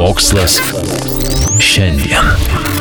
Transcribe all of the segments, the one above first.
Mokslas šiandien.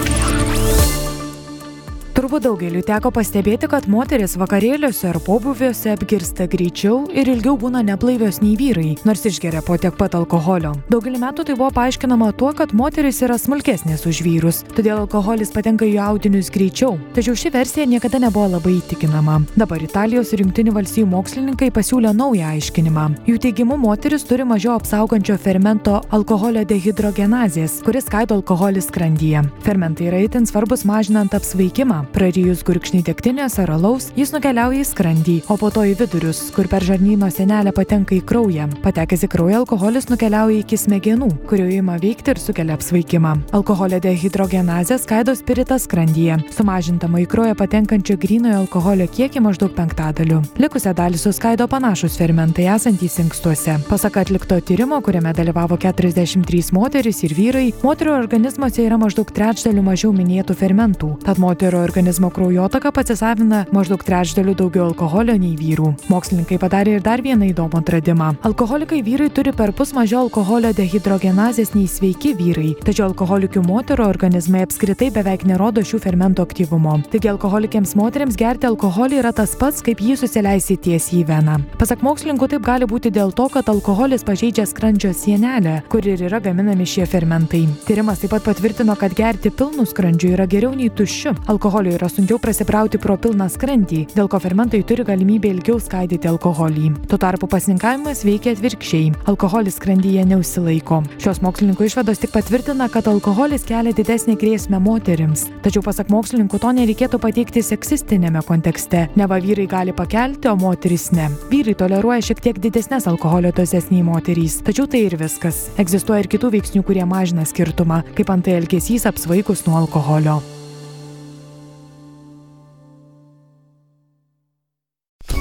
Turbūt daugeliu teko pastebėti, kad moteris vakarėliuose ar pobūviuose apgirsta greičiau ir ilgiau būna neblaivios nei vyrai, nors išgeria po tiek pat alkoholio. Daugelį metų tai buvo paaiškinama tuo, kad moteris yra smulkesnės už vyrus, todėl alkoholis patenka į audinius greičiau. Tačiau ši versija niekada nebuvo labai įtikinama. Dabar Italijos ir Junktinių valstybių mokslininkai pasiūlė naują aiškinimą. Jų teigimu, moteris turi mažiau apsaugančio fermento alkoholio dehidrogenazės, kuris skaido alkoholį skrandyje. Fermentai yra itin svarbus mažinant apsvaikimą. Prarijus gurkšnį degtinės ar alaus, jis nukeliauja į skrandį, o po to į vidurius, kur per žarnyno senelę patenka į kraują. Patekęs į kraują alkoholis nukeliauja iki smegenų, kurio ima veikti ir sukelia apsvaikimą. Alkoholio dehidrogenazė skaido spiritą skrandyje, sumažintama į kraują patenkančio grynojo alkoholio kiekį maždaug penktadaliu. Likusią dalį suskaido panašus fermentai esantys inkstuose. Pasak atlikto tyrimo, kuriame dalyvavo 43 moteris ir vyrai, moterio organizmuose yra maždaug trečdaliu mažiau minėtų fermentų. Tad moterio organizmo kraujotaka pasisavina maždaug trečdaliu daugiau alkoholio nei vyrų. Mokslininkai padarė ir dar vieną įdomų atradimą. Alkoholikai vyrai turi per pus mažiau alkoholio dehidrogenazės nei sveiki vyrai, tačiau alkoholikių moterų organizmai apskritai beveik nerodo šių fermentų aktyvumo. Taigi alkoholikėms moteriams gerti alkoholį yra tas pats, kaip jį susileisti tiesiai į veną. Pasak mokslininkų taip gali būti dėl to, kad alkoholis pažeidžia skrandžio sienelę, kur ir yra gaminami šie fermentai. Tyrimas taip pat patvirtino, kad gerti pilnų skrandžių yra geriau nei tuščiu. Alkoholio yra sunkiau prasibrauti pro pilną skrandį, dėl ko fermentai turi galimybę ilgiau skaidyti alkoholį. Tuo tarpu pasninkavimas veikia atvirkščiai. Alkoholis skrandyje neusilaiko. Šios mokslininkų išvados tik patvirtina, kad alkoholis kelia didesnį grėsmę moterims. Tačiau pasak mokslininkų to nereikėtų pateikti seksistinėme kontekste. Neva vyrai gali pakelti, o moteris ne. Vyrai toleruoja šiek tiek didesnės alkoholio dozes nei moterys. Tačiau tai ir viskas. Egzistuoja ir kitų veiksnių, kurie mažina skirtumą, kaip antai elgesys apsvaikus nuo alkoholio.